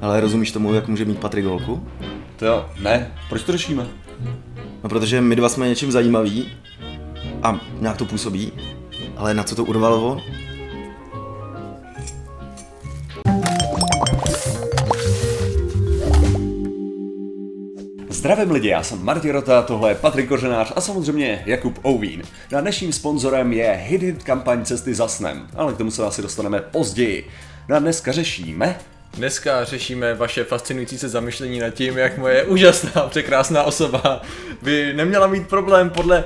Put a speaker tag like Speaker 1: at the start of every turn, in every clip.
Speaker 1: Ale rozumíš tomu, jak může mít Patrik holku?
Speaker 2: To jo, ne, proč to řešíme?
Speaker 1: No protože my dva jsme něčím zajímaví a nějak to působí, ale na co to urvalo on?
Speaker 2: Zdravím lidi, já jsem Martin Rota, tohle je Patrik Kořenář a samozřejmě Jakub Ouvín. Na dnešním sponzorem je Hit kampaň Cesty za snem, ale k tomu se asi dostaneme později. No a dneska řešíme,
Speaker 3: Dneska řešíme vaše fascinující se zamyšlení nad tím, jak moje úžasná, překrásná osoba by neměla mít problém podle...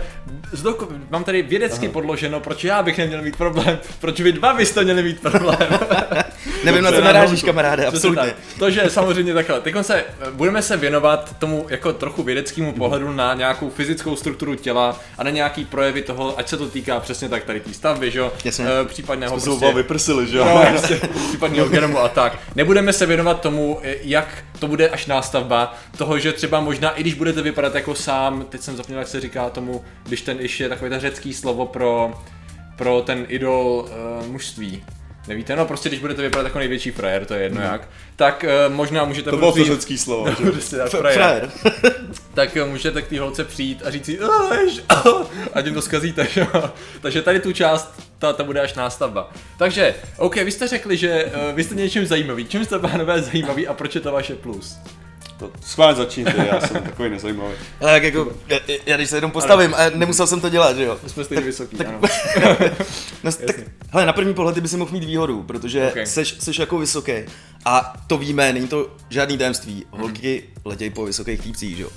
Speaker 3: Zdoko, mám tady vědecky Aha. podloženo, proč já bych neměl mít problém, proč vy dva byste měli mít problém.
Speaker 1: Nevím, na co narážíš, kamaráde, absolutně.
Speaker 3: To, že samozřejmě takhle. Teď se, budeme se věnovat tomu jako trochu vědeckému pohledu na nějakou fyzickou strukturu těla a na nějaký projevy toho, ať se to týká přesně tak tady té stavby, že jo? E, případného
Speaker 2: Jsme prostě... vyprsili, že jo?
Speaker 3: No, prostě, případného genomu a tak. Nebudeme se věnovat tomu, jak to bude až nástavba toho, že třeba možná i když budete vypadat jako sám, teď jsem zapomněl, jak se říká tomu, když ten iš je takové to řecký slovo pro, pro ten idol uh, mužství. Nevíte, no prostě když budete vypadat jako největší frajer, to je jedno mm. jak, tak uh, možná můžete...
Speaker 2: To bylo to řecký slovo,
Speaker 3: no, prostě, tak, frajer. frajer. tak uh, můžete k té holce přijít a říct si, a tím to zkazíte, že? Takže tady tu část, ta, ta bude až nástavba. Takže, OK, vy jste řekli, že uh, vy jste něčím zajímavý. Čím jste, pánové, zajímavý a proč je to vaše plus?
Speaker 2: To schválně začíňte, já jsem takový nezajímavý.
Speaker 1: Ale jak jako, já, já když se jenom postavím a nemusel jsem to dělat, že jo.
Speaker 3: Jsme stejně vysoký, tak, ano.
Speaker 1: no, tak, hele, na první pohled ty by si mohl mít výhodu, protože okay. seš, seš jako vysoký. A to víme, není to žádný tajemství. Holky mm. letějí po vysokých týpcích, že jo.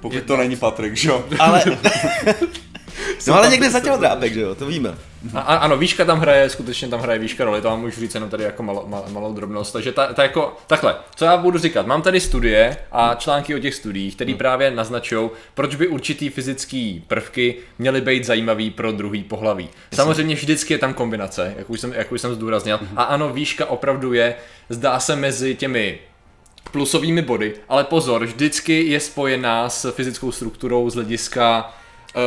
Speaker 2: Pokud to není Patrik, že jo.
Speaker 1: Ale, no ale někde za drápek, že jo, to víme.
Speaker 3: A, ano, výška tam hraje, skutečně tam hraje výška roli, to vám můžu říct jenom tady jako malo, mal, malou drobnost. Takže ta, ta jako, takhle, co já budu říkat, mám tady studie a články o těch studiích, které hmm. právě naznačují, proč by určitý fyzický prvky měly být zajímavý pro druhý pohlaví. Samozřejmě vždycky je tam kombinace, jak už jsem, jak už jsem zdůraznil. Hmm. A ano, výška opravdu je, zdá se mezi těmi plusovými body, ale pozor, vždycky je spojená s fyzickou strukturou z hlediska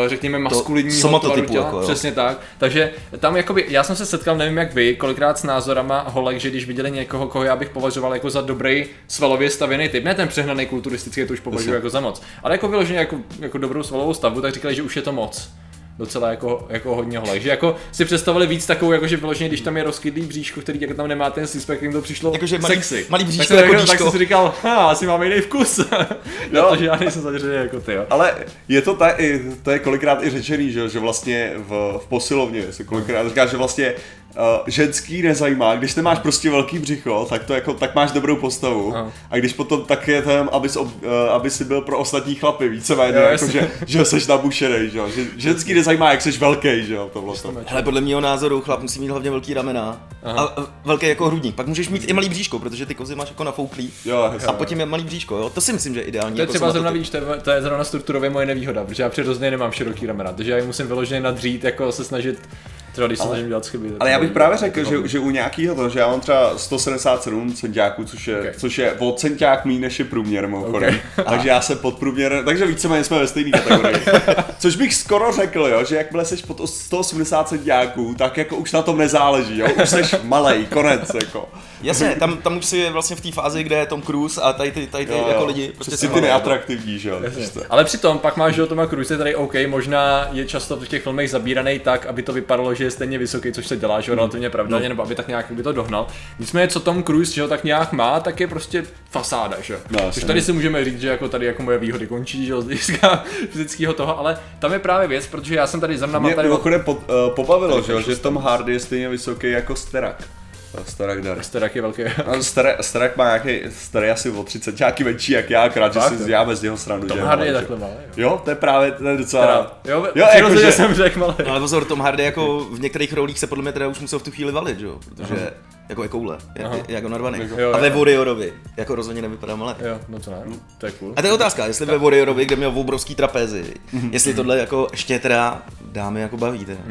Speaker 3: řekněme maskulinního tvaru těla, jako, přesně tak. Takže tam jakoby, já jsem se setkal, nevím jak vy, kolikrát s názorama holek, že když viděli někoho, koho já bych považoval jako za dobrý svalově stavěný typ, ne ten přehnaný kulturistický, to už považuji jako za moc, ale jako vyloženě jako, jako dobrou svalovou stavbu, tak říkali, že už je to moc docela jako, jako hodně holek. Že jako si představili víc takovou, jako že vyloženě, když tam je rozkydlý bříško, který jako tam nemá ten sixpack, jim to přišlo jako, že malý, sexy.
Speaker 1: Malý bříško tak, jako
Speaker 3: tak, tak, si říkal, ha, asi máme jiný vkus. no, protože já nejsem zaděřený jako ty, jo.
Speaker 2: Ale je to, ta, to je kolikrát i řečený, že, že vlastně v, v posilovně se kolikrát říká, že vlastně uh, ženský nezajímá, když nemáš prostě velký břicho, tak to jako, tak máš dobrou postavu. Aha. A když potom tak je ten, aby, uh, aby si byl pro ostatní chlapy víceméně, jo, jako, že, že jsi nabušený, že, že ženský nezajímá, jak jsi velký, že jo, to vlastně.
Speaker 1: Ale podle mého názoru chlap musí mít hlavně velký ramena Aha. a velký jako hrudník. Pak můžeš mít i malý bříško, protože ty kozy máš jako nafouklý. Jo, a potom je malý bříško, jo. To si myslím, že je ideální.
Speaker 3: To je
Speaker 1: jako
Speaker 3: třeba zrovna víš, to je, to je zrovna strukturově moje nevýhoda, protože já přirozeně nemám široký ramena, takže já musím vyloženě nadřít, jako se snažit Třeba když se snažím dělat chyby.
Speaker 2: Ale já bych právě řekl, že, že u nějakého toho, že já mám třeba 177 centiáků, což je, okay. což je o centiák méně než je průměr mimochodem. Okay. takže já jsem pod průměr, takže víceméně jsme ve stejné kategorii. což bych skoro řekl, jo, že jakmile jsi pod 180 centiáků, tak jako už na tom nezáleží, jo, už jsi malej, konec, jako.
Speaker 1: Jasně, tam, tam už si vlastně v té fázi, kde je Tom Cruise a tady ty, tady ty jo, jako lidi.
Speaker 2: Prostě si ty neatraktivní, že jo.
Speaker 3: Ale přitom pak máš, že Toma Cruise je tady OK, možná je často v těch filmech zabíraný tak, aby to vypadalo, že je stejně vysoký, což se dělá, že jo, relativně pravda, no. nebo aby tak nějak by to dohnal. Nicméně, co Tom Cruise, že jo, tak nějak má, tak je prostě fasáda, že jo. No, Což tady si můžeme říct, že jako tady jako moje výhody končí, že jo, z hlediska fyzického toho, ale tam je právě věc, protože já jsem tady zrovna
Speaker 2: mám
Speaker 3: tady...
Speaker 2: Mě pod, uh, pobavilo, že jo, že Tom Hardy je stejně vysoký jako Sterak. Starak dar.
Speaker 3: Starak je velký.
Speaker 2: No, Starak, Starak má nějaký, starý asi o 30, nějaký menší jak já, akrát, že si děláme z něho stranu.
Speaker 3: Tom Hardy je takhle malý.
Speaker 2: Jo, to je právě, to je docela...
Speaker 3: Teda, jo, jo jako, že... jsem řekl malý.
Speaker 1: Ale pozor, Tom Hardy jako v některých rolích se podle mě teda už musel v tu chvíli valit, jo, protože Aha. jako je koule, je, jako narvaný. Jo, a ve Warriorovi, jako rozhodně nevypadá malé.
Speaker 3: Jo, no to ne, to je cool.
Speaker 1: A to je otázka, jestli ve Warriorovi, kde měl obrovský trapézy, jestli tohle jako ještě teda dámy jako baví teda.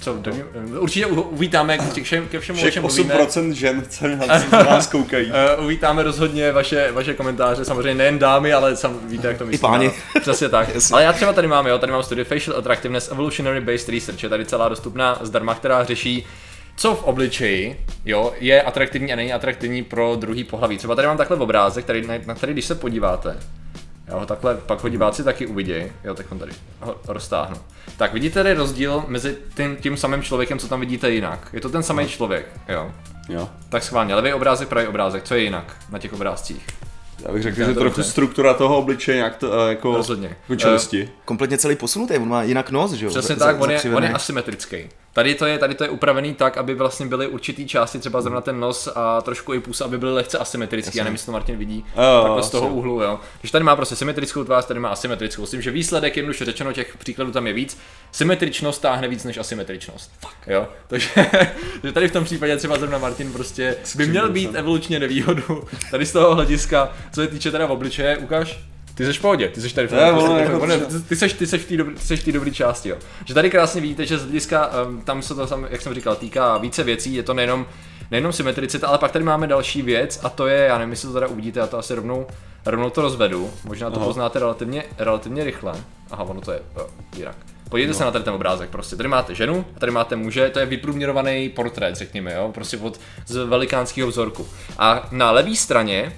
Speaker 3: Co, to, určitě uvítáme ke všem, ke všemu,
Speaker 2: Všech 8% žen, co na nás koukají.
Speaker 3: Uh, uvítáme rozhodně vaše, vaše komentáře, samozřejmě nejen dámy, ale sam, víte, jak to myslím.
Speaker 1: I páni.
Speaker 3: Přesně tak. ale já třeba tady mám, jo, tady mám studii Facial Attractiveness Evolutionary Based Research, je tady celá dostupná zdarma, která řeší co v obličeji jo, je atraktivní a není atraktivní pro druhý pohlaví. Třeba tady mám takhle obrázek, který, na, na který když se podíváte, jo, takhle pak ho diváci taky uvidí, jo, tak on tady ho roztáhnu. Tak vidíte tady rozdíl mezi tím, tím samým člověkem, co tam vidíte jinak. Je to ten samý člověk, jo.
Speaker 2: Jo.
Speaker 3: Tak schválně, levý obrázek, pravý obrázek, co je jinak na těch obrázcích?
Speaker 2: Já bych řekl,
Speaker 3: Já
Speaker 2: že
Speaker 3: to
Speaker 2: trochu
Speaker 3: dobře.
Speaker 2: struktura toho obličeje nějak to, eh, jako
Speaker 3: Rozhodně.
Speaker 2: jako čelisti.
Speaker 1: Kompletně celý posunutý, on má jinak nos, že jo?
Speaker 3: Přesně
Speaker 1: za-
Speaker 3: tak,
Speaker 1: za-
Speaker 3: on je, on je asymetrický. Tady to je, tady to je upravený tak, aby vlastně byly určitý části, třeba zrovna ten nos a trošku i pusa, aby byly lehce asymetrický. Já nevím, jestli to Martin vidí.
Speaker 2: Jo,
Speaker 3: takhle z toho úhlu, jo. Když tady má prostě symetrickou tvář, tady má asymetrickou. S tím, že výsledek, jednoduše řečeno, těch příkladů tam je víc. Symetričnost táhne víc než asymetričnost. Jo. Takže že tady v tom případě třeba zrovna Martin prostě by měl být evolučně nevýhodu. Tady z toho hlediska, co se týče teda v obličeje, ukáž. Ty jsi v pohodě, ty jsi tady v pohodě.
Speaker 2: jako
Speaker 3: ty ty seš v té dobrý, ty seš v té dobré části, jo. Že tady krásně vidíte, že z hlediska, um, tam se to, jak jsem říkal, týká více věcí, je to nejenom, nejenom symetricita, ale pak tady máme další věc a to je, já nevím, jestli to teda uvidíte, já to asi rovnou, rovnou to rozvedu, možná to
Speaker 2: Aha.
Speaker 3: poznáte relativně, relativně rychle. Aha, ono to je jo, jinak. Podívejte se na tady ten obrázek prostě. Tady máte ženu a tady máte muže, to je vyprůměrovaný portrét, řekněme, jo, prostě od z velikánského vzorku. A na levé straně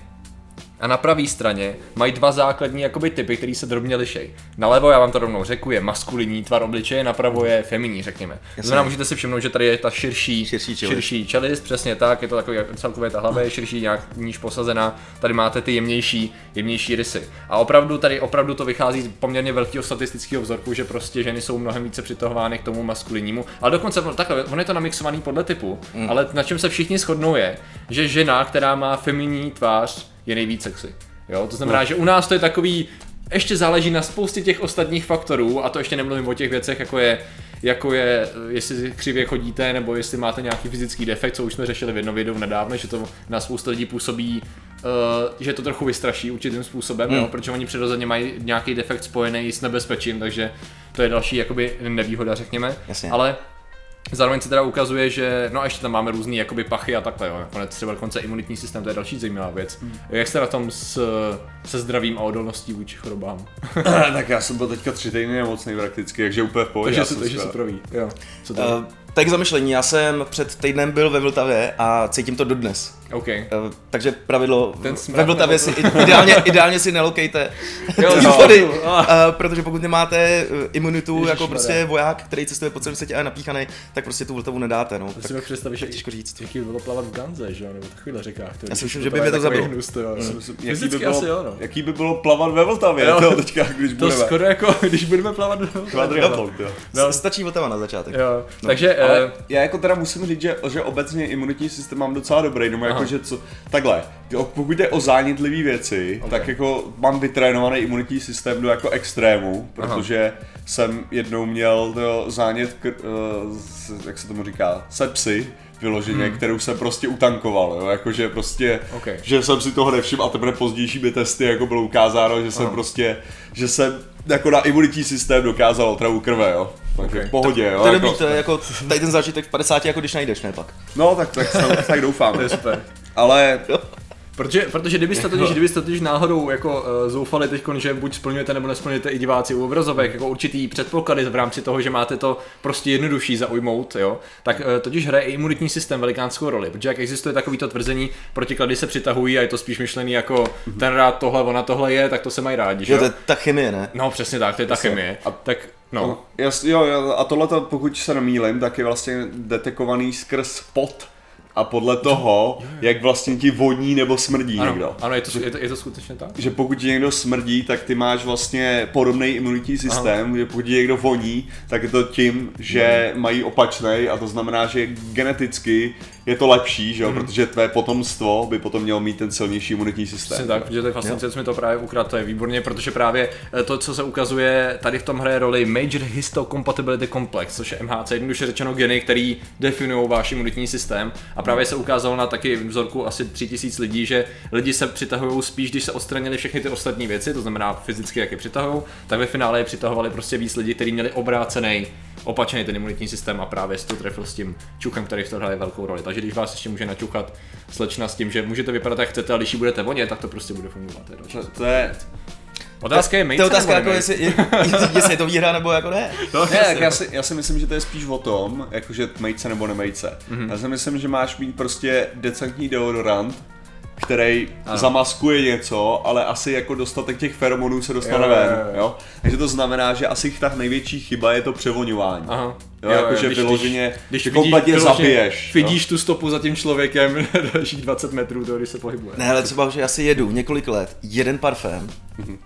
Speaker 3: a na pravé straně mají dva základní jakoby typy, které se drobně lišej. Nalevo, já vám to rovnou řeknu, je maskulinní tvar obličeje, napravo je feminní, řekněme. To znamená, můžete si všimnout, že tady je ta širší,
Speaker 1: Širší čelist.
Speaker 3: širší čelist, přesně tak, je to takový celkově ta hlava je širší, nějak níž posazená. Tady máte ty jemnější, jemnější rysy. A opravdu tady opravdu to vychází z poměrně velkého statistického vzorku, že prostě ženy jsou mnohem více přitahovány k tomu maskulinnímu. Ale dokonce on- takhle, on je to namixovaný podle typu,
Speaker 1: Mm.
Speaker 3: ale na čem se všichni shodnou je, že žena, která má feminní tvář, je nejvíc sexy. Jo, to znamená, že u nás to je takový, ještě záleží na spoustě těch ostatních faktorů a to ještě nemluvím o těch věcech, jako je, jako je, jestli křivě chodíte, nebo jestli máte nějaký fyzický defekt, co už jsme řešili v jednom videu nedávno, že to na spoustu lidí působí, uh, že to trochu vystraší určitým způsobem,
Speaker 1: Hmm.
Speaker 3: jo, protože oni přirozeně mají nějaký defekt spojený s nebezpečím, takže to je další jakoby nevýhoda, řekněme.
Speaker 1: Jasně.
Speaker 3: Ale Zároveň se teda ukazuje, že no a ještě tam máme různý jakoby pachy a takhle, jo. Nakonec třeba dokonce imunitní systém, to je další zajímavá věc.
Speaker 1: Hmm.
Speaker 3: Jak jste na tom s, se zdravím a odolností vůči chorobám?
Speaker 2: tak já jsem byl teďka tři týdny nemocný prakticky, takže úplně v pohodě.
Speaker 3: Takže se, takže se proví, jo. Co to?
Speaker 1: Uh, tak k zamyšlení, já jsem před týdnem byl ve Vltavě a cítím to dodnes.
Speaker 3: OK.
Speaker 1: Uh, takže pravidlo,
Speaker 3: Ten
Speaker 1: ve Vltavě si
Speaker 3: nebo
Speaker 1: ideálně, ideálně si nelokejte
Speaker 3: Jo, jo.
Speaker 1: vody, uh, protože pokud nemáte uh, imunitu jako
Speaker 3: Ježišmarja.
Speaker 1: prostě voják, který cestuje po celém světě a je napíchaný, tak prostě tu Vltavu nedáte, no.
Speaker 3: To si
Speaker 1: Tak,
Speaker 3: představíš, jak,
Speaker 1: těžko říct.
Speaker 3: jaký by bylo plavat v Ganze, že jo, nebo takovýhle řekách.
Speaker 1: Já si myslím, že by mě to zabilo.
Speaker 3: Hnus, to, jo.
Speaker 2: Jaký by, bylo,
Speaker 3: asi jo, no.
Speaker 2: jaký by bylo plavat ve Vltavě,
Speaker 3: Jo.
Speaker 2: to teďka, když
Speaker 3: To
Speaker 2: budeme.
Speaker 3: skoro jako, když budeme plavat do
Speaker 2: Kvadriatlon, jo.
Speaker 3: No.
Speaker 1: Stačí Vltava na začátek.
Speaker 3: Jo, takže, eh,
Speaker 2: já jako teda musím říct, že, že obecně imunitní systém mám docela dobrý, no jako,
Speaker 3: Aha.
Speaker 2: že co, takhle, pokud jde o zánětlivé věci,
Speaker 3: Ok.
Speaker 2: tak jako mám vytrénovaný imunitní systém do jako extrému, protože jsem jednou měl jo, zánět, k, uh, jak se tomu říká, sepsy, vyloženě, hmm. kterou jsem prostě utankoval, jo, jakože prostě,
Speaker 3: Ok.
Speaker 2: že jsem si toho nevšiml a teprve pozdějšími testy jako bylo ukázáno, že jsem
Speaker 3: Aha.
Speaker 2: prostě, že jsem jako na imunitní systém dokázal otravu krve, jo, takže
Speaker 3: Ok.
Speaker 2: v pohodě, jo.
Speaker 1: To je
Speaker 2: jako-
Speaker 1: dobrý, to je jako tady ten zážitek v 50, jako když najdeš, ne pak.
Speaker 2: No, tak, tak, tak, tak doufám.
Speaker 3: to je super.
Speaker 2: Ale
Speaker 3: Protože, protože kdybyste totiž, kdybyste totiž náhodou jako uh, zoufali teď, že buď splňujete nebo nesplňujete i diváci u obrazovek, jako určitý předpoklady v rámci toho, že máte to prostě jednodušší zaujmout, jo, tak uh, totiž hraje i imunitní systém velikánskou roli, protože jak existuje takovýto tvrzení, protiklady se přitahují a je to spíš myšlený jako ten rád tohle, ona tohle je, tak to se mají rádi, že
Speaker 1: Jo, to je ta chemie, ne?
Speaker 3: No přesně tak, to je ta chemie.
Speaker 2: A-
Speaker 3: tak, no.
Speaker 2: jas, jo, jo, a tohle pokud se nemýlím, tak je vlastně detekovaný skrz pot. A podle toho, jak vlastně ti voní nebo smrdí někdo.
Speaker 3: Ano, ano je, to, je, to, je to skutečně tak?
Speaker 2: Že pokud ti někdo smrdí, tak ty máš vlastně podobný imunitní systém, že pokud ti někdo voní, tak je to tím, že mají opačný a to znamená, že geneticky je to lepší, že jo, protože tvé potomstvo by potom mělo mít ten silnější imunitní systém.
Speaker 3: Přesně tak, protože to je fascinující, co mi to právě ukradl, to je výborně, protože právě eh, to, co se ukazuje, tady v tom hraje roli Major Histocompatibility Complex, což je MHC, jednoduše řečeno geny, který definují váš imunitní systém. A právě se ukázalo na taky vzorku asi 3000 lidí, že lidi se přitahují spíš, když se odstranili všechny ty ostatní věci, to znamená fyzicky, jak je přitahují, tak ve finále je přitahovali prostě víc lidí, kteří měli obrácený opačný ten imunitní systém a právě si to trefil s tím čuchem, který v tom hraje velkou roli. Takže když vás ještě může načuchat slečna s tím, že můžete vypadat jak chcete, ale když ji budete vonět, tak to prostě bude fungovat. To je
Speaker 2: To, to je,
Speaker 3: Otázka je
Speaker 1: To je otázka, jako jestli, jestli je to výhra nebo jako ne.
Speaker 2: No, ne, tak já si, já si myslím, že to je spíš o tom, jakože mejce nebo nemejce. Mm-hmm. Já si myslím, že máš mít prostě decentní deodorant, který ano. zamaskuje něco, ale asi jako dostatek těch feromonů se dostane jo, ven, jo, jo. jo. Takže to znamená, že asi ta největší chyba je to převoňování. Aha. Jo, jo, jakože vyloženě, když, když kompletně zabiješ.
Speaker 3: Vidíš tu stopu za tím člověkem dalších 20 metrů, to, když se pohybuje.
Speaker 1: Ne, ale třeba, že já si jedu několik let, jeden parfém, mm-hmm.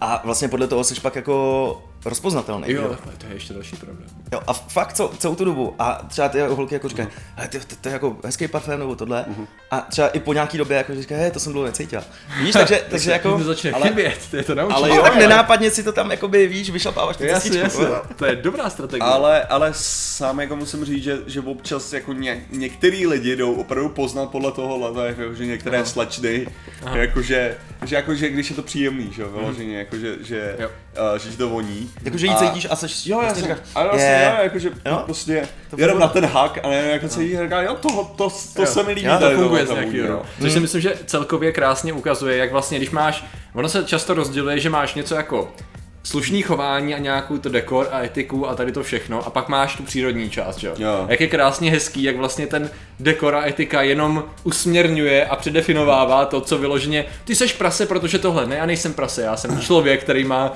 Speaker 1: a vlastně podle toho jsi pak jako rozpoznatelný.
Speaker 3: Jo, jo. to je ještě další problém.
Speaker 1: Jo, a fakt co, celou tu dobu. A třeba ty holky jako říkají, uh-huh. to, to, to, je jako hezký parfém nebo tohle. Uh-huh. A třeba i po nějaký době jako říkají, hej, to jsem dlouho necítil. Víš, takže, takže jako...
Speaker 3: To začne ale, chybět, to je to naučí.
Speaker 1: Ale jo, tak nenápadně si to tam jakoby, víš, vyšlapáváš ty jasně, jasně.
Speaker 3: To je dobrá strategie.
Speaker 2: Ale, ale sám jako musím říct, že, že občas jako ně, některý lidi jdou opravdu poznat podle toho jako, že některé Aha. slečny, jakože, že, jako, že když je to příjemný, že jo, vyloženě, jako, že, že, uh, že to voní.
Speaker 1: Jakože jí cítíš a seš,
Speaker 2: jo, vlastně říkáš, ale vlastně, je, jo, jakože jo? prostě to jenom na ten hak a ne, jako se jí říká, jo, to, to, to jo. se mi líbí.
Speaker 3: Já to funguje z nějakého, no. Což si myslím, že celkově krásně ukazuje, jak vlastně, když máš, ono se často rozděluje, že máš něco jako slušný chování a nějakou to dekor a etiku a tady to všechno a pak máš tu přírodní část, jo. jo. Jak je krásně hezký, jak vlastně ten dekor a etika jenom usměrňuje a předefinovává to, co vyloženě, ty seš prase, protože tohle, ne, já nejsem prase, já jsem člověk, který má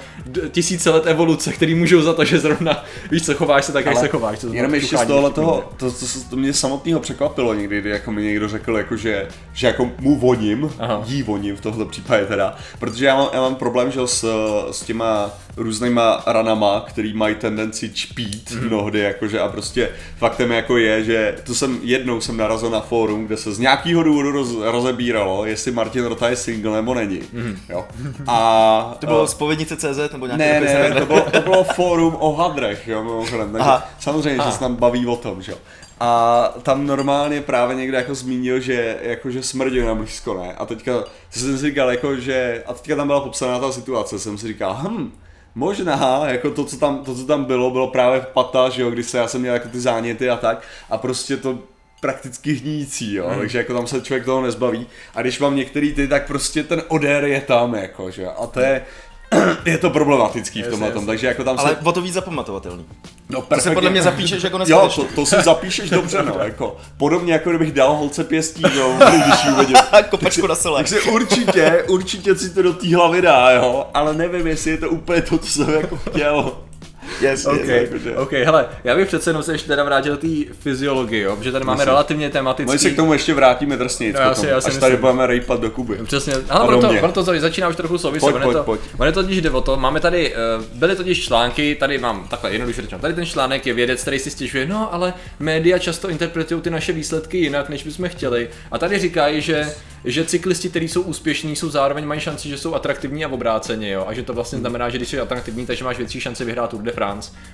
Speaker 3: tisíce let evoluce, který můžou za to, že zrovna, víš co, chováš se tak, jak se chováš.
Speaker 2: To jenom ještě z tohle toho, to, to, to, to, mě samotného překvapilo někdy, kdy jako mi někdo řekl, jako, že, že jako mu voním, Aha. jí voním v tomhle případě teda, protože já mám, já mám problém, že s, s těma různýma ranama, který mají tendenci čpít mm. mnohdy, jakože a prostě faktem jako je, že to jsem jednou jsem narazil na fórum, kde se z nějakého důvodu roz, rozebíralo, jestli Martin Rota je single nebo není. Mm. Jo.
Speaker 1: A, to bylo uh, spovědnice CZ nebo nějaký
Speaker 2: Ne, ne, to bylo, to bylo fórum o hadrech, jo, mimochodem, takže Aha. samozřejmě, Aha. že se tam baví o tom, že jo. A tam normálně právě někdo jako zmínil, že jakože smrdí na blízko, ne? A teďka jsem si říkal, jako, že, a teďka tam byla popsaná ta situace, jsem si říkal, hm, Možná, jako to, co tam, to, co tam bylo, bylo právě pata, že jo, když se já jsem měl jako ty záněty a tak a prostě to prakticky hníjící, jo, hmm. takže jako tam se člověk toho nezbaví a když mám některý ty, tak prostě ten odér je tam, jako, že a to je, je to problematický v tomhle tom, takže jako tam
Speaker 1: Ale se... o to víc zapamatovatelný.
Speaker 2: No,
Speaker 1: to se podle mě zapíšeš jako
Speaker 2: Jo, to, to si zapíšeš dobře, no, jako. Podobně jako kdybych dal holce pěstí, jo, když ji uvedil.
Speaker 1: Kopačku na sole.
Speaker 2: Takže určitě, určitě si to do té hlavy dá, jo, ale nevím, jestli je to úplně to, co jsem jako chtěl.
Speaker 3: Yes, okay. yes, OK, hele, já bych přece jenom se ještě teda vrátil do té fyziologie, jo, protože tady máme Myslím. relativně tematický...
Speaker 2: My se k tomu ještě vrátíme drsně, no, asi, až myslím. tady budeme rejpat do Kuby.
Speaker 3: Přesně, ale proto, proto to začíná už trochu souviset. Pojď, pojď, to, pojď. Ono to totiž jde o to, máme tady, uh, byly totiž články, tady mám takhle jednoduše řečeno, tady ten článek je vědec, který si stěžuje, no ale média často interpretují ty naše výsledky jinak, než bychom chtěli. A tady říkají, že že cyklisti, kteří jsou úspěšní, jsou zároveň mají šanci, že jsou atraktivní a obráceně, jo? a že to vlastně znamená, že když jsi atraktivní, takže máš větší šanci vyhrát Tour de France.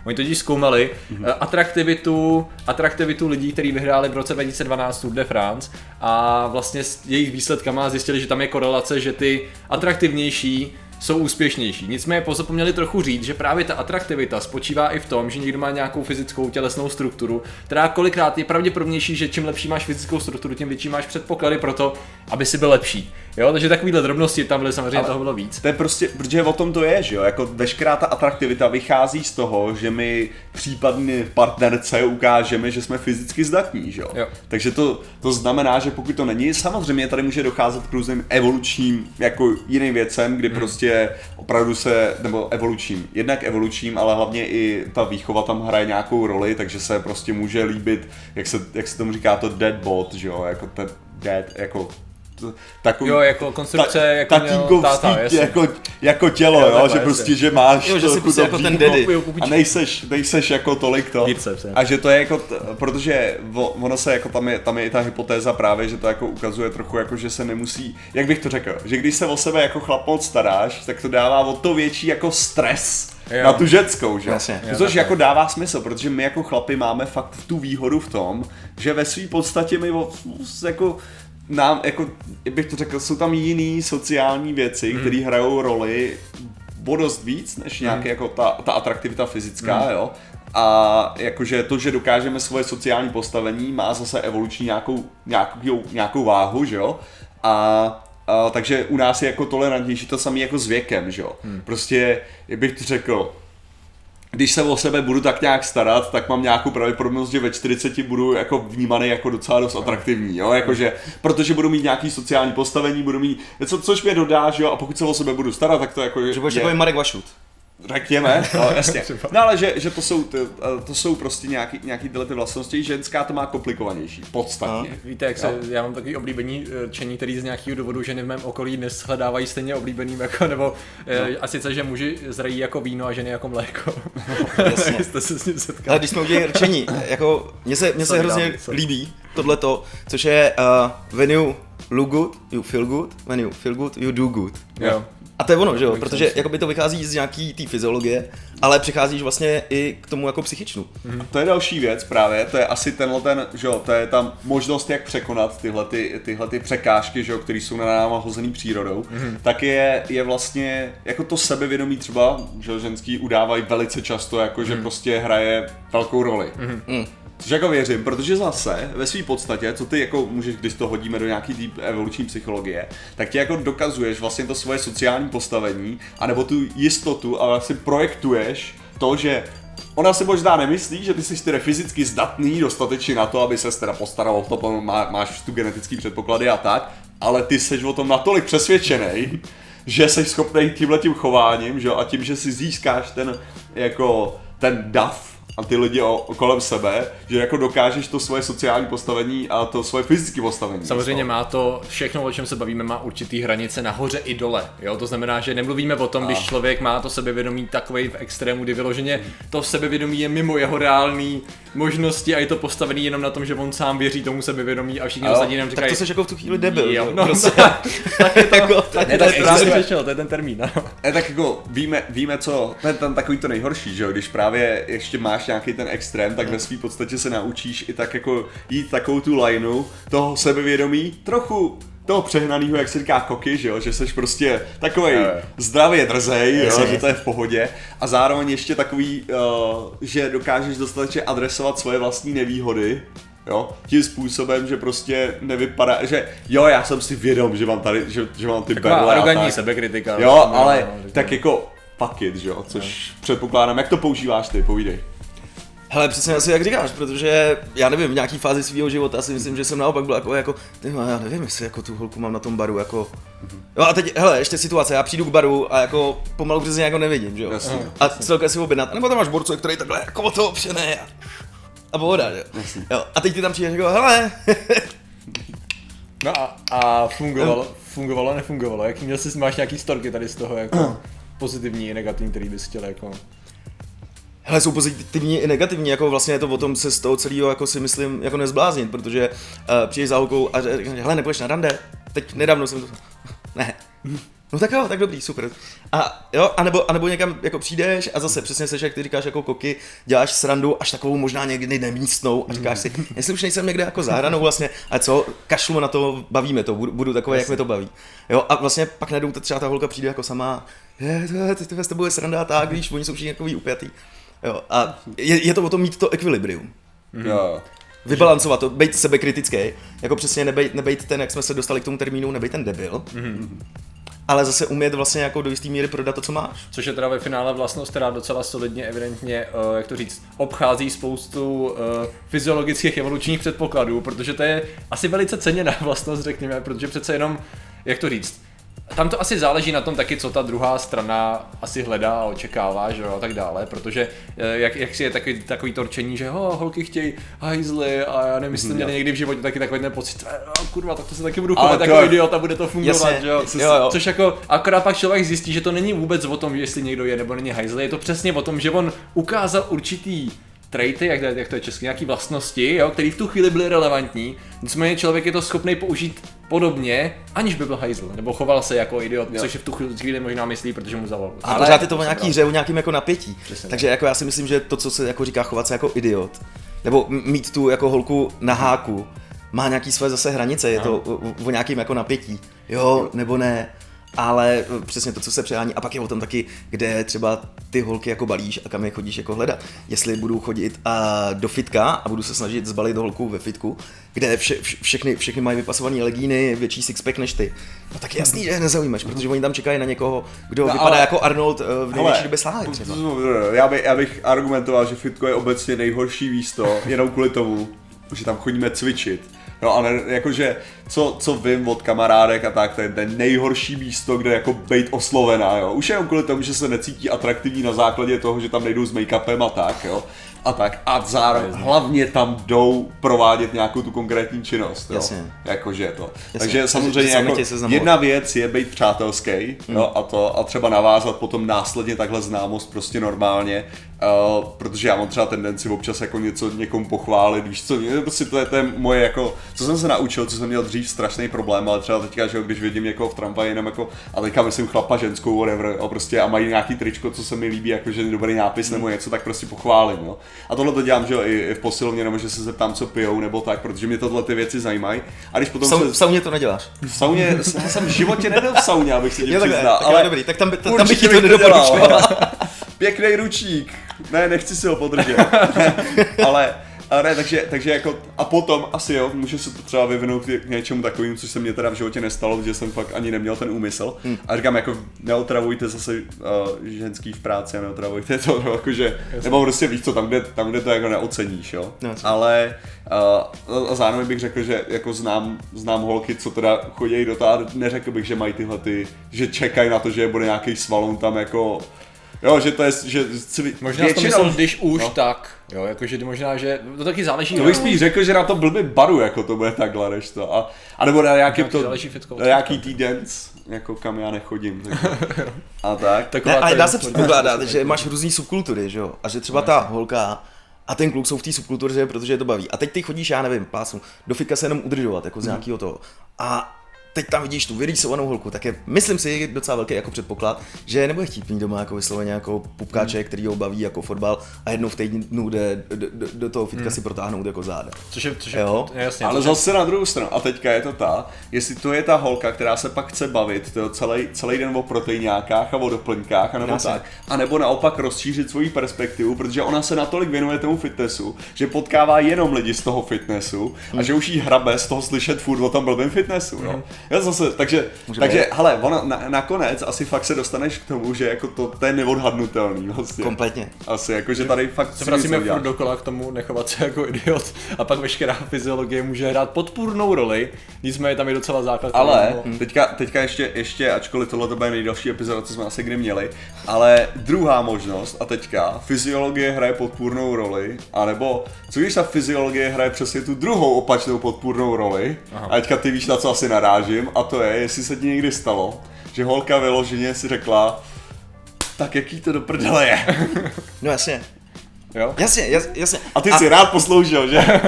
Speaker 3: Oni totiž zkoumali mm-hmm. atraktivitu, atraktivitu lidí, kteří vyhráli v roce 2012 Tour de France a vlastně s jejich výsledkama zjistili, že tam je korelace, že ty atraktivnější jsou úspěšnější. Nicméně pozapomněli trochu říct, že právě ta atraktivita spočívá i v tom, že někdo má nějakou fyzickou tělesnou strukturu, která kolikrát je pravděpodobnější, že čím lepší máš fyzickou strukturu, tím větší máš předpoklady pro to, aby si byl lepší. Jo, takže takovýhle drobnosti tam byly samozřejmě Ale toho bylo víc.
Speaker 2: To je prostě, protože o tom to je, že jo, jako veškerá ta atraktivita vychází z toho, že my případně partnerce ukážeme, že jsme fyzicky zdatní, že jo. jo. Takže to, to znamená, že pokud to není, samozřejmě tady může docházet k různým evolučním, jako jiným věcem, kdy hmm. prostě opravdu se, nebo evolučním, jednak evolučním, ale hlavně i ta výchova tam hraje nějakou roli, takže se prostě může líbit, jak se, jak se tomu říká to dead bot, že jo, jako ten dead, jako
Speaker 3: takový... Jo, jako konstrukce, ta, jako
Speaker 2: tatínkovský, táta, jako, jako tělo, jo, jo že prostě, že máš
Speaker 1: jo, že jsi prostě jako ten daddy.
Speaker 2: A nejseš, nejseš jako tolik to. A že to je jako, protože ono se jako tam je, tam je i ta hypotéza právě, že to jako ukazuje trochu jako, že se nemusí, jak bych to řekl, že když se o sebe jako chlap moc staráš, tak to dává o to větší jako stres jo. na tu ženskou, že? Jasně, Což jo, jako dává smysl, protože my jako chlapi máme fakt tu výhodu v tom, že ve své podstatě my jako nám, jako, bych to řekl, jsou tam jiný sociální věci, hmm. které hrajou roli o dost víc, než nějaký hmm. jako ta, ta atraktivita fyzická, hmm. jo. A jakože to, že dokážeme svoje sociální postavení, má zase evoluční nějakou, nějakou, nějakou váhu, že jo. A Uh, takže u nás je jako tolerantnější to samé jako s věkem, že jo. Hmm. Prostě, jak bych to řekl, když se o sebe budu tak nějak starat, tak mám nějakou pravděpodobnost, že ve 40 budu jako vnímaný jako docela dost atraktivní, jo, jakože, protože budu mít nějaký sociální postavení, budu mít, co, což mě dodá, že jo, a pokud se o sebe budu starat, tak to jako
Speaker 1: Že budeš jako Marek Vašut.
Speaker 2: Řekněme, no, jasně. No ale že, že to, jsou, to, to jsou prostě nějaký, nějaký tyhle ty vlastnosti, ženská to má komplikovanější, podstatně. No.
Speaker 3: Víte, jak se, no. já mám takový oblíbený eh, čení, který z nějakého důvodu ženy v mém okolí neshledávají stejně oblíbeným, jako, nebo eh, no. a sice, že muži zrají jako víno a ženy jako mléko. No, jasně.
Speaker 1: jste se s ním setkali. Ale když jsme udělali rčení, jako mně se, mně se hrozně líbí tohleto, což je uh, when you look good, you feel good, when you feel good, you do good. Jo. A to je ono, že jo, protože jako by to vychází z nějaký té fyziologie, ale přicházíš vlastně i k tomu jako psychičnu.
Speaker 2: Mm-hmm. To je další věc právě, to je asi tenhle ten, že jo, to je tam možnost, jak překonat tyhle, ty, tyhle ty překážky, že jo, které jsou na náma hozený přírodou, mm-hmm. tak je, je vlastně jako to sebevědomí třeba, že ženský udávají velice často, jako že mhm. prostě hraje velkou roli. Mm-hmm. Což jako věřím, protože zase ve své podstatě, co ty jako můžeš, když to hodíme do nějaký deep evoluční psychologie, tak ti jako dokazuješ vlastně to svoje sociální postavení, anebo tu jistotu a vlastně projektuješ to, že Ona si možná nemyslí, že ty jsi tedy fyzicky zdatný dostatečně na to, aby se teda postaral o to, má, máš tu genetický předpoklady a tak, ale ty jsi o tom natolik přesvědčený, že jsi schopný tímhle tím chováním, že a tím, že si získáš ten jako ten dav a ty lidi o, kolem sebe, že jako dokážeš to svoje sociální postavení a to svoje fyzické postavení.
Speaker 3: Samozřejmě má to všechno, o čem se bavíme, má určitý hranice nahoře i dole. Jo? To znamená, že nemluvíme o tom, a. když člověk má to sebevědomí takový v extrému, kdy vyloženě to sebevědomí je mimo jeho reální možnosti a je to postavený jenom na tom, že on sám věří tomu sebevědomí a všichni ostatní nám říkají.
Speaker 1: Tak to jsi jako v tu chvíli debil. Jo,
Speaker 3: no, prostě. tak, tak, je to, jako, tak, ne, tak, tak, to je ten termín. No.
Speaker 2: Ne, tak jako víme, víme co, ten, ten takový to nejhorší, že jo, když právě ještě máš nějaký ten extrém, tak ve své podstatě se naučíš i tak jako jít takovou tu lineu toho sebevědomí, trochu toho přehnaného, jak se říká koky, že jo, že jsi prostě takový zdravě drzej, jo, že to je v pohodě. A zároveň ještě takový, uh, že dokážeš dostatečně adresovat svoje vlastní nevýhody, jo, tím způsobem, že prostě nevypadá, že jo, já jsem si vědom, že mám tady, že, že mám ty
Speaker 3: berle arrogantní sebekritika.
Speaker 2: Jo, ale no, tak jako fuck it, že jo, což no. předpokládám, jak to používáš ty, povídej.
Speaker 1: Hele, přesně asi jak říkáš, protože já nevím, v nějaký fázi svého života si myslím, že jsem naopak byl jako, jako ty, já nevím, jestli jako tu holku mám na tom baru, jako. Jo a teď, hele, ještě situace, já přijdu k baru a jako pomalu přesně jako nevidím, že jo. Jasně, a celkem si objednat, nebo tam máš borcu, který takhle jako o to opřené a, a pohoda, jo. Jo. A teď ty tam přijdeš jako, hele.
Speaker 3: no a, a fungovalo, fungovalo, nefungovalo, jaký měl jsi, máš nějaký storky tady z toho, jako pozitivní negativní, který bys chtěl jako
Speaker 1: Hele, jsou pozitivní i negativní, jako vlastně je to o tom se z toho celého jako si myslím jako nezbláznit, protože uh, přijdeš za holkou a řekneš, hele, nepůjdeš na rande, teď nedávno jsem to, ne, No tak jo, tak dobrý, super. A jo, anebo, anebo někam jako přijdeš a zase přesně seš, jak ty říkáš jako koky, děláš srandu až takovou možná někdy nemístnou a říkáš si, jestli už nejsem někde jako záhranou vlastně, a co, kašlu na to, bavíme to, budu, budu takový, jak mi to baví. Jo, a vlastně pak najednou třeba ta holka přijde jako sama, je, to, to, to, to bude sranda a tak, víš, oni jsou všichni jako upjatý. Jo, a je, je to o tom mít to ekvilibrium.
Speaker 2: Mm. Jo.
Speaker 1: Vybalancovat to, být sebekritický, jako přesně nebejt, nebejt ten, jak jsme se dostali k tomu termínu, nebejt ten debil, mm. ale zase umět vlastně jako do jisté míry prodat to, co máš.
Speaker 3: Což je teda ve finále vlastnost, která docela solidně, evidentně, uh, jak to říct, obchází spoustu uh, fyziologických evolučních předpokladů, protože to je asi velice ceněná vlastnost, řekněme, protože přece jenom, jak to říct, tam to asi záleží na tom taky, co ta druhá strana asi hledá a očekává, že jo, a tak dále, protože eh, jak, jak si je takový, takový torčení, že ho, holky chtějí hajzly a já nevím, jestli mm, měli někdy v životě taky takový ten pocit, no, kurva, tak to se taky budu chovat jako idiot a bude to fungovat, jasně, že jo? jo, jo. Což jako, akorát pak člověk zjistí, že to není vůbec o tom, jestli někdo je nebo není hajzl, je to přesně o tom, že on ukázal určitý traity, jak to, jak to je česky, nějaké vlastnosti, jo, které v tu chvíli byly relevantní, nicméně člověk je to schopný použít podobně, aniž by byl hajzl, nebo choval se jako idiot, jo. což je v tu chvíli možná myslí, protože mu zavolal.
Speaker 1: Ale pořád je to o nějaký hře, o nějakým jako napětí. Přesně Takže jako já si myslím, že to, co se jako říká chovat se jako idiot, nebo mít tu jako holku na háku, má nějaký své zase hranice, je to o, o nějakým jako napětí. Jo, nebo ne. Ale eh, přesně to, co se přehání. A pak je o tom taky, kde třeba ty holky jako balíš a kam je chodíš jako hledat. Jestli budu chodit a do fitka a budu se snažit zbalit holku ve fitku, kde vše, vše, všechny, všechny mají vypasované legíny, větší sixpack než ty. No tak je jasný, že je nezaujímáš, protože oni tam čekají na někoho, kdo
Speaker 2: No,
Speaker 1: vypadá
Speaker 2: ale-
Speaker 1: jako Arnold eh, v největší době třeba.
Speaker 2: Já, by, já bych argumentoval, že fitko je obecně nejhorší místo, jenom kvůli tomu, že tam chodíme cvičit. No a ne, jakože, co, co vím od kamarádek a tak, to je ten nejhorší místo, kde jako být oslovená, jo. Už jenom kvůli tomu, že se necítí atraktivní na základě toho, že tam nejdou s make-upem a tak, jo. A tak. A zároveň hlavně tam jdou provádět nějakou tu konkrétní činnost, jo.
Speaker 1: Jasně.
Speaker 2: Jakože to.
Speaker 1: Jasně.
Speaker 2: Takže samozřejmě jako jedna věc je být přátelský jo, a to a třeba navázat potom následně takhle známost prostě normálně, uh, protože já mám třeba tendenci občas jako něco někomu pochválit, víš co, prostě to je, to je moje jako, co jsem se naučil, co jsem měl dřív strašný problém, ale třeba teďka, že když vidím někoho v tramvaji, jenom jako, a teďka myslím chlapa, ženskou, whatever, a prostě a mají nějaký tričko, co se mi líbí, jako že dobrý nápis nebo něco, tak prostě pochválím, jo. A tohle to dělám, že jo, i, i v posilovně, nebo že se zeptám, co pijou, nebo tak, protože mě tohle ty věci zajímají. A když potom
Speaker 1: V, sau,
Speaker 2: se,
Speaker 1: v sauně to neděláš.
Speaker 2: v sauně, já jsem v životě nebyl v sauně, abych se
Speaker 1: Jo, takhle,
Speaker 2: přiznal,
Speaker 1: tak jo, dobrý, tak tam by- tam bych ti to nedoporučoval.
Speaker 2: Pěkný ručík. Ne, nechci si ho podržet. ale, ale ne, takže, takže jako, a potom asi jo, může se to třeba vyvinout k něčemu takovým, což se mě teda v životě nestalo, protože jsem fakt ani neměl ten úmysl. Hmm. A říkám, jako neotravujte zase uh, ženský v práci a neotravujte to, no, jakože, nebo prostě víš co, tam kde, tam, kde to jako neoceníš, jo.
Speaker 1: No, jasně.
Speaker 2: ale uh, a zároveň bych řekl, že jako znám, znám holky, co teda chodí do toho, a neřekl bych, že mají tyhle ty, že čekají na to, že bude nějaký svalon tam jako Jo, že to je, že cvi-
Speaker 3: Možná to myslel, když už, no. tak. Jo, jakože možná, že to taky záleží.
Speaker 2: To
Speaker 3: no.
Speaker 2: bych spíš řekl, že na to blbý baru, jako to bude takhle, než to. A, a nebo na nějaký, to,
Speaker 3: fitko.
Speaker 2: na nějaký týdens, jako kam já nechodím. Tak, a tak.
Speaker 3: Taková
Speaker 1: Ne, ale dá se předpokládat, že máš různý subkultury, že jo? A že třeba ta holka a ten kluk jsou v té subkultuře, protože je to baví. A teď ty chodíš, já nevím, pásnu, do fitka se jenom udržovat, jako z nějakého toho. A teď tam vidíš tu vyrýsovanou holku, tak je, myslím si, docela velký jako předpoklad, že nebude chtít mít doma jako vysloveně jako pupkáče, který ho baví jako fotbal a jednou v týdnu jde do, do, do toho fitka si protáhnout jako záda.
Speaker 3: Což je, což je,
Speaker 1: Jo.
Speaker 3: jasně,
Speaker 2: Ale
Speaker 3: což je-
Speaker 2: zase na druhou stranu, a teďka je to ta, jestli to je ta holka, která se pak chce bavit to celý, celý den o proteinákách a o doplňkách, anebo
Speaker 1: Jasně.
Speaker 2: tak, a nebo naopak rozšířit svoji perspektivu, protože ona se natolik věnuje tomu fitnessu, že potkává jenom lidi z toho fitnessu a že už jí hrabe z toho slyšet furt o tom blbém fitnessu. No. Já zase, takže,
Speaker 1: Může
Speaker 2: takže
Speaker 1: být.
Speaker 2: hele, ona, na, nakonec asi fakt se dostaneš k tomu, že jako to, to je neodhadnutelný vlastně.
Speaker 1: Kompletně.
Speaker 2: Asi, jako že tady fakt
Speaker 3: se vracíme furt dokola k tomu nechovat se jako idiot a pak veškerá fyziologie může hrát podpůrnou roli, nicméně tam je docela základ.
Speaker 2: Ale
Speaker 1: Hmm.
Speaker 2: teďka, teďka ještě, ještě, ačkoliv tohle to bude nejdelší epizoda, co jsme asi kdy měli, ale druhá možnost, a teďka, fyziologie hraje podpůrnou roli, anebo co když ta fyziologie hraje přesně tu druhou opačnou podpůrnou roli, Aha. a teďka ty víš, na co asi narážím, a to je, jestli se ti někdy stalo, že holka vyloženě si řekla, tak jaký to do prdele je.
Speaker 1: No jasně.
Speaker 3: Jo?
Speaker 1: Jasně, jas, jasně.
Speaker 2: A ty si rád posloužil, že?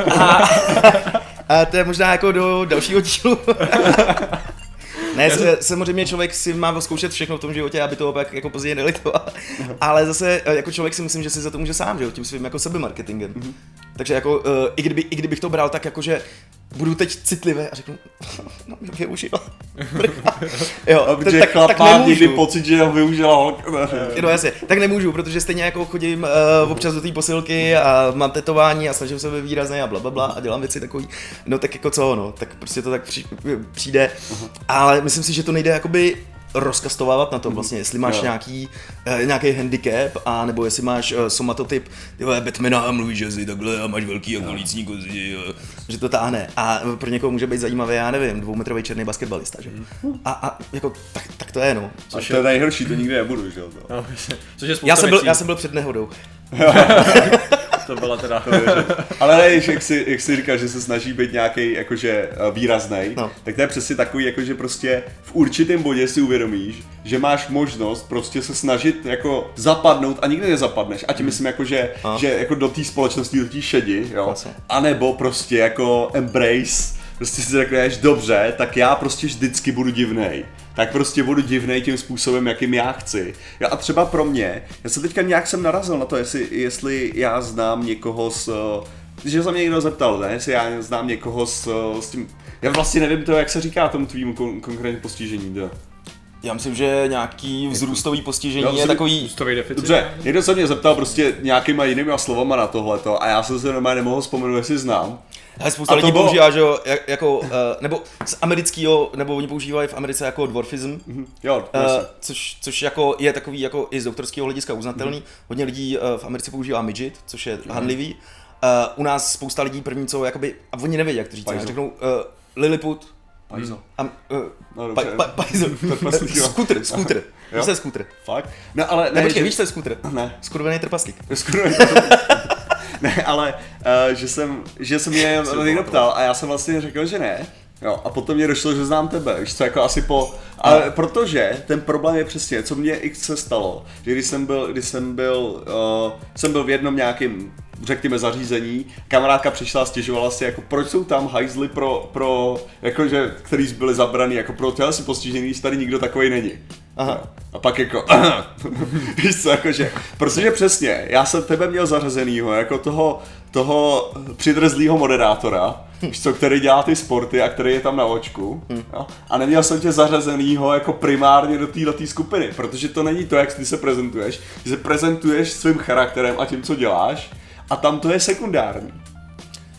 Speaker 1: A to je možná jako do dalšího dílu. Ne, se, samozřejmě člověk si má zkoušet všechno v tom životě, aby to pak jako později nelitoval. Ale zase eh, jako člověk si myslím, že si za to může sám, že jo, tím svým jako sebemarketingem. Takže jako, uh, i, kdyby, i kdybych to bral tak jako, že budu teď citlivý a řeknu, no mě využila. jo,
Speaker 2: A protože
Speaker 1: tak,
Speaker 2: chlap
Speaker 1: tak
Speaker 2: má
Speaker 1: nemůžu.
Speaker 2: někdy pocit, že ho využila holka.
Speaker 1: No jasně, tak nemůžu, protože stejně jako chodím uh, občas do té posilky a mám tetování a snažím se být výrazný a bla, bla, bla a dělám věci takový, no tak jako co, no, tak prostě to tak při, přijde, ale myslím si, že to nejde jakoby rozkastovávat na to vlastně, jestli máš nějaký, uh, nějaký handicap, a nebo jestli máš uh, somatotyp, ty vole, Batmana a mluvíš jazyk takhle a máš velký jako lícní kozy, jo, že to táhne. A pro někoho může být zajímavý, já nevím, dvoumetrový černý basketbalista, že? A, a jako, tak, tak to je, no.
Speaker 2: A to je nejhorší, to nikdy nebudu, že jo. to.
Speaker 3: No, což je
Speaker 1: Já jsem, byl, já jsem byl před nehodou.
Speaker 3: To byla teda...
Speaker 2: Ale ne, jak si, jak si říkal, že se snaží být nějaký jakože výrazný,
Speaker 1: No.
Speaker 2: tak to je přesně takový, jakože prostě v určitém bodě si uvědomíš, že máš možnost prostě se snažit jako zapadnout a nikdy nezapadneš. A tím myslím jako, že,
Speaker 1: A.
Speaker 2: že jako do té společnosti letí šedi, jo.
Speaker 1: Vlastně.
Speaker 2: A nebo prostě jako embrace, prostě si řekneš, dobře, tak já prostě vždycky budu divnej. Tak prostě budu divnej tím způsobem, jakým já chci. Jo, a třeba pro mě, já se teďka nějak jsem narazil na to, jestli, jestli já znám někoho s že se mě někdo zeptal, ne, jestli já znám někoho s, s tím, já vlastně nevím to, jak se říká tomu tvýmu kon- konkrétně postižení, to.
Speaker 1: Já myslím, že nějaký vzrůstový postižení
Speaker 2: Jo,
Speaker 1: je takový...
Speaker 3: Ústový deficit.
Speaker 2: Dobře, někdo se mě zeptal prostě nějakýma jinýma slovama na tohleto a já jsem se normálně nemohl vzpomenout, jestli znám.
Speaker 1: Ale spousta
Speaker 2: A to
Speaker 1: lidí
Speaker 2: bylo-
Speaker 1: používá, že jo, jak- jako, uh, nebo z amerického, nebo oni používají v Americe jako dwarfism,
Speaker 2: Hm, Jo,
Speaker 1: Uh, což, což jako je takový jako i z doktorského hlediska uznatelný. Hodně lidí uh, v Americe používá midget, což je handlivý. Uh, u nás spousta lidí první, co jakoby, a oni nevědí, jak to říct, řeknou uh, Lilliput,
Speaker 2: Pajzo.
Speaker 1: uh,
Speaker 2: No,
Speaker 1: pa, pa,
Speaker 2: Trpaslík,
Speaker 1: skuter, skuter, víš, co je skuter.
Speaker 2: Fakt? No ale
Speaker 1: Ne,
Speaker 2: ne,
Speaker 1: počkej,
Speaker 2: že-
Speaker 1: víš, co je skuter?
Speaker 2: Ne.
Speaker 1: Skurvený trpaslík.
Speaker 2: Skoro Ne, ale uh, že jsem, že jsem mě někdo ptal a já jsem vlastně řekl, že ne. Jo, a potom mě došlo, že znám tebe, víš co, jako asi po... Ale protože ten problém je přesně, co mě x se stalo, že když jsem byl, když jsem byl, uh, jsem byl v jednom nějakým, řekněme, zařízení, kamarádka přišla a stěžovala si, jako proč jsou tam hajzly pro, pro, jakože, který byly zabraný, jako pro těle si postižený, tady nikdo takový není.
Speaker 1: Aha.
Speaker 2: A pak jako, víš co, jakože, protože přesně, já jsem tebe měl zařazenýho jako toho, toho přidrzlýho moderátora, víš co, který dělá ty sporty a který je tam na očku, jo? a neměl jsem tě zařazenýho jako primárně do této skupiny, protože to není to, jak ty se prezentuješ, ty se prezentuješ svým charakterem a tím, co děláš, a tam to je sekundární.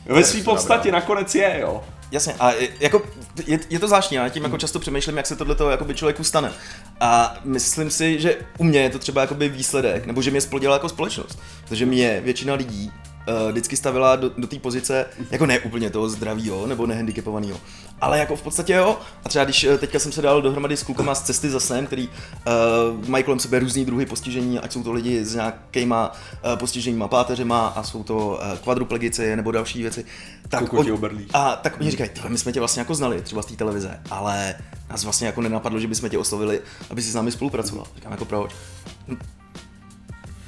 Speaker 2: Ve své podstatě nakonec je, jo.
Speaker 1: Jasně, a je- jako, je, je to zvláštní, já tím jako často přemýšlím, jak se tohle jakoby člověku stane. A myslím si, že u mě je to třeba jakoby výsledek, nebo že mě splodila jako společnost. Protože mě většina lidí uh, vždycky stavila do, do té pozice, jako ne úplně toho zdravýho nebo nehandicapovaného, ale jako v podstatě jo. A třeba když eh, teďka jsem se dal dohromady s klukama z cesty za snem, který uh, mají kolem sebe různý druhy postižení, ať jsou to lidi s nějakýma uh, postiženíma páteřema a jsou to uh, kvadruplegici nebo další věci. Tak
Speaker 2: oberlí.
Speaker 1: a tak oni říkají, "Tyhle, my jsme tě vlastně jako znali, třeba z té televize, ale nás vlastně jako nenapadlo, že bychom tě oslovili, aby si s námi spolupracoval. Říkám jako proč?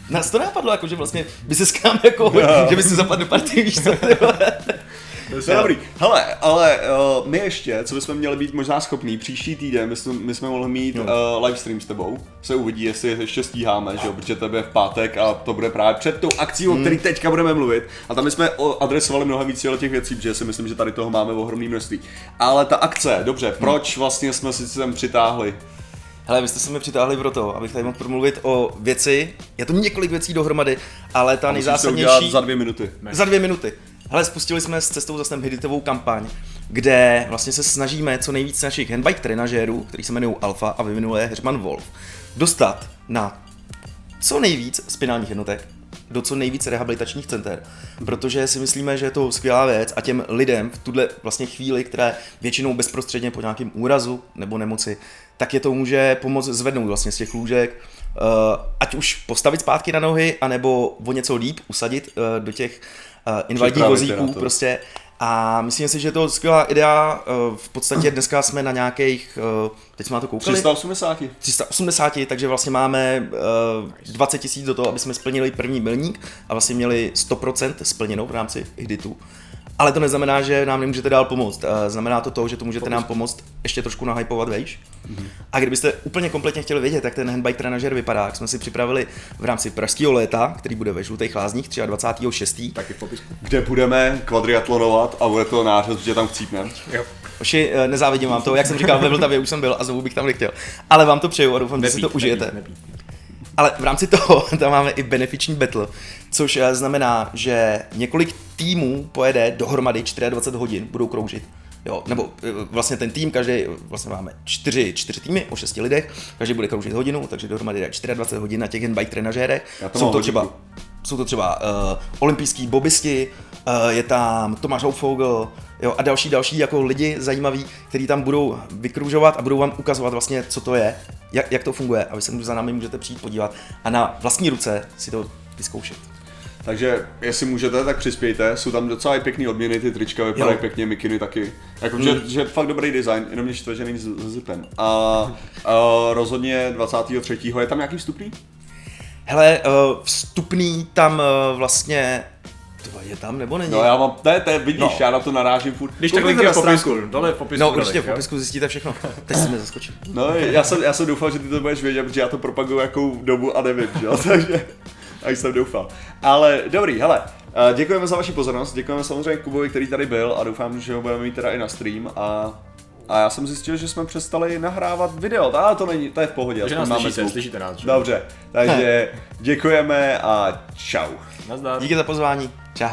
Speaker 1: Nás to nenapadlo, jako že vlastně by se s námi jako, že by si zapadl do party, víš co?
Speaker 2: To je dobrý. Hele, ale uh, my ještě, co bychom měli být možná schopní, příští týden my jsme, my jsme mohli mít uh, livestream s tebou. Se uvidí, jestli ještě stíháme, že jo, protože to bude v pátek a to bude právě před tou akcí, o který teďka budeme mluvit. A tam jsme o- adresovali mnohem víc těch věcí, protože si myslím, že tady toho máme ohromné množství. Ale ta akce, dobře, proč vlastně jsme si sem přitáhli?
Speaker 1: Hele, vy jste se mi přitáhli proto, abych tady mohl promluvit o věci, je to několik věcí dohromady, ale ta
Speaker 2: to
Speaker 1: nejzásadnější...
Speaker 2: za dvě minuty.
Speaker 1: Za dvě minuty. Hele, spustili jsme s cestou za snem hiditovou kampaň, kde vlastně se snažíme co nejvíc našich handbike trenažérů, který se jmenují Alfa a vyvinul je Herman Wolf, dostat na co nejvíc spinálních jednotek, do co nejvíc rehabilitačních center, protože si myslíme, že je to skvělá věc a těm lidem v tuhle vlastně chvíli, které většinou bezprostředně po nějakém úrazu nebo nemoci, tak je to může pomoct zvednout vlastně z těch lůžek, uh, ať už postavit zpátky na nohy, anebo o něco líp usadit uh, do těch uh, invalidních vozíků prostě. A myslím si, že je to skvělá idea. Uh, v podstatě dneska jsme na nějakých, uh, teď jsme na to koukali,
Speaker 2: 380.
Speaker 1: 380, takže vlastně máme uh, 20 tisíc do toho, aby jsme splnili první milník a vlastně měli 100% splněno v rámci Hiditu. Ale to neznamená, že nám nemůžete dál pomoct. Uh, znamená to to, že to můžete nám pomoct ještě trošku nahypovat vejš. A kdybyste úplně kompletně chtěli vědět, jak ten handbike trenažer vypadá, tak jsme si připravili v rámci pražského léta, který bude ve Žlutých lázních 23.6.
Speaker 3: Taky v popisku.
Speaker 2: Kde budeme kvadriatlonovat a bude to nářez, že tam chcípneme.
Speaker 3: Jo.
Speaker 1: Oši, eh, nezávidím vám to, jak jsem říkal, ve Vltavě už jsem byl a znovu bych tam nechtěl. Ale vám to přeju a doufám, že si to užijete.
Speaker 3: nepít.
Speaker 1: Ale v rámci toho tam máme i benefiční battle, což eh, znamená, že několik týmů pojede dohromady 24 hodin, budou kroužit. Jo, nebo eh, vlastně ten tým, každý, vlastně máme čtyři, čtyři týmy o šesti lidech, každý bude kroužit hodinu, takže dohromady jde 24 hodin na těch handbike trenažérech. Jsou to třeba, jsou to třeba uh, olympijský bobisti, uh, je tam Tomáš Houfogel, jo, a další, další jako lidi zajímaví, kteří tam budou vykružovat a budou vám ukazovat vlastně, co to je, jak, jak to funguje a vy se za námi můžete přijít podívat a na vlastní ruce si to vyzkoušet.
Speaker 2: Takže jestli můžete, tak přispějte. Jsou tam docela i pěkný odměny, ty trička vypadají
Speaker 1: Jo.
Speaker 2: pěkně, mikiny taky. Jako, mm. že, že, fakt dobrý design, jenom mě štve, že není s, zipem. A, a rozhodně 23. je tam nějaký vstupný?
Speaker 1: Hele, uh, vstupný tam uh, vlastně, to je tam nebo není?
Speaker 2: No já mám, to je, to je vidíš, no. Já na to narážím furt.
Speaker 3: Když tak
Speaker 2: Koukněte
Speaker 3: link je v popisku, dole v popisku.
Speaker 1: no určitě v
Speaker 3: jo?
Speaker 1: popisku zjistíte všechno. Teď se mi zaskočil.
Speaker 2: No, já jsem, já jsem doufal, že ty to budeš vědět, protože já to propaguju jakou dobu a nevím, že jo, takže, tak jsem doufal. Ale dobrý, hele, eh, děkujeme za vaši pozornost, děkujeme samozřejmě Kubovi, který tady byl a doufám, že ho budeme mít teda i na stream a a já jsem zjistil, že jsme přestali nahrávat video. Ale to není, to je v pohodě.
Speaker 3: Takže nás
Speaker 2: máme
Speaker 3: slyšíte,
Speaker 2: zvuk.
Speaker 3: slyšíte nás. že?
Speaker 2: Dobře, takže děkujeme a čau.
Speaker 3: Nazdar.
Speaker 1: Díky za pozvání. Čau.